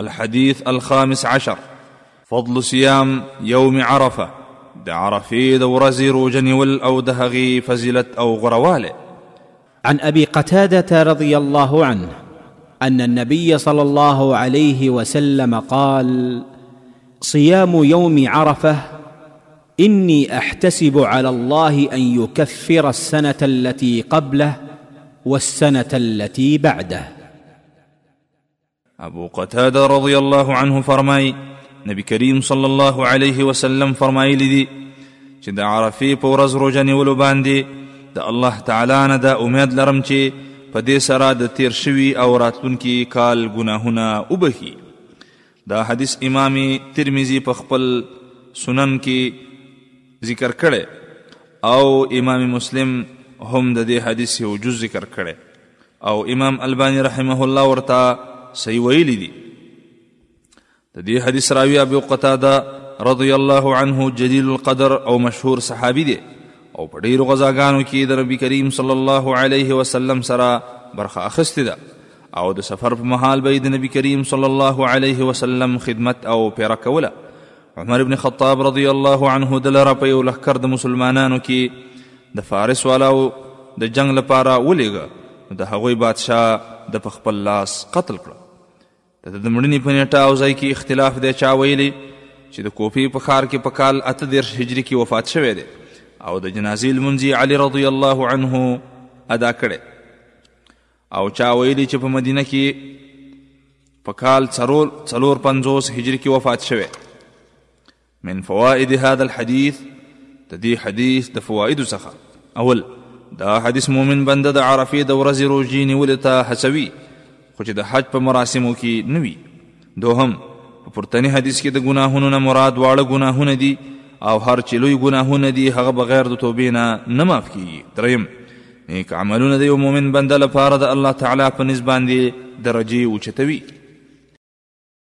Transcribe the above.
الحديث الخامس عشر فضل صيام يوم عرفة دع رفيد ورزير جنول أو دهغي فزلت أو غروالي عن أبي قتادة رضي الله عنه أن النبي صلى الله عليه وسلم قال صيام يوم عرفة إني أحتسب على الله أن يكفر السنة التي قبله والسنة التي بعده ابو قتاده رضی الله عنه فرمای نبی کریم صلی الله علیه وسلم فرمایلی دی چې د عرفه په ورځ روزه نیولو باندې د الله تعالی نه دا امید لرم چې په دې سره د تیر شوی او راتلونکي کال ګناهونه وبخي دا حدیث امام ترمذی په خپل سنن کې ذکر کړي او امام مسلم هم د دې حدیث یو جز ذکر کړي او امام الباني رحمه الله ورته صحیح ویلي دي د دې حدیث راوی ابو قتاده رضی الله عنه جلیل القدر او مشهور صحابي دی او په ډیرو غزاګانو کې د نبی کریم صلی الله علیه وسلم سره برخه اخیستې ده او د سفر په مهال به د نبی کریم صلی الله علیه وسلم خدمت او پیره کوله عمر ابن خطاب رضی الله عنه د لره په یو لښکر د مسلمانانو کې د فارس والاو د جنگ لپاره ولېږه د هغوی بادشاه د په خپل لاس قتل کړ د د مړنې په نیټه او ځای کې اختلاف دی چا ویلی چې د کوفې په ښار کې په کال اته دېرش هجري کې وفات شوی دی او د جنازې لمونځ علي رضی الله عنه ادا کړی او چا ویلي چې په مدینه کې په کال څلور څلور پنځوس هجري کې وفات شوی من فوائد هذا الحديث د دې حدیث د فوائد څخه اول دا حدیث مؤمن بنده د عرفې د ورځې روژې نیولو ته هڅوي خو چې د حج په مراسمو کې نه وي دوهم په پورتنی حدیث کې د ګناهونو نه مراد واړه ګناهونه دي او هر چې لوی ګناهونه دي هغه بغیر د توبې نه نه معاف کیږي دریم نیک عملونه د یو مؤمن بنده لپاره د الله تعالی په نسبت باندې درجه اوچتوي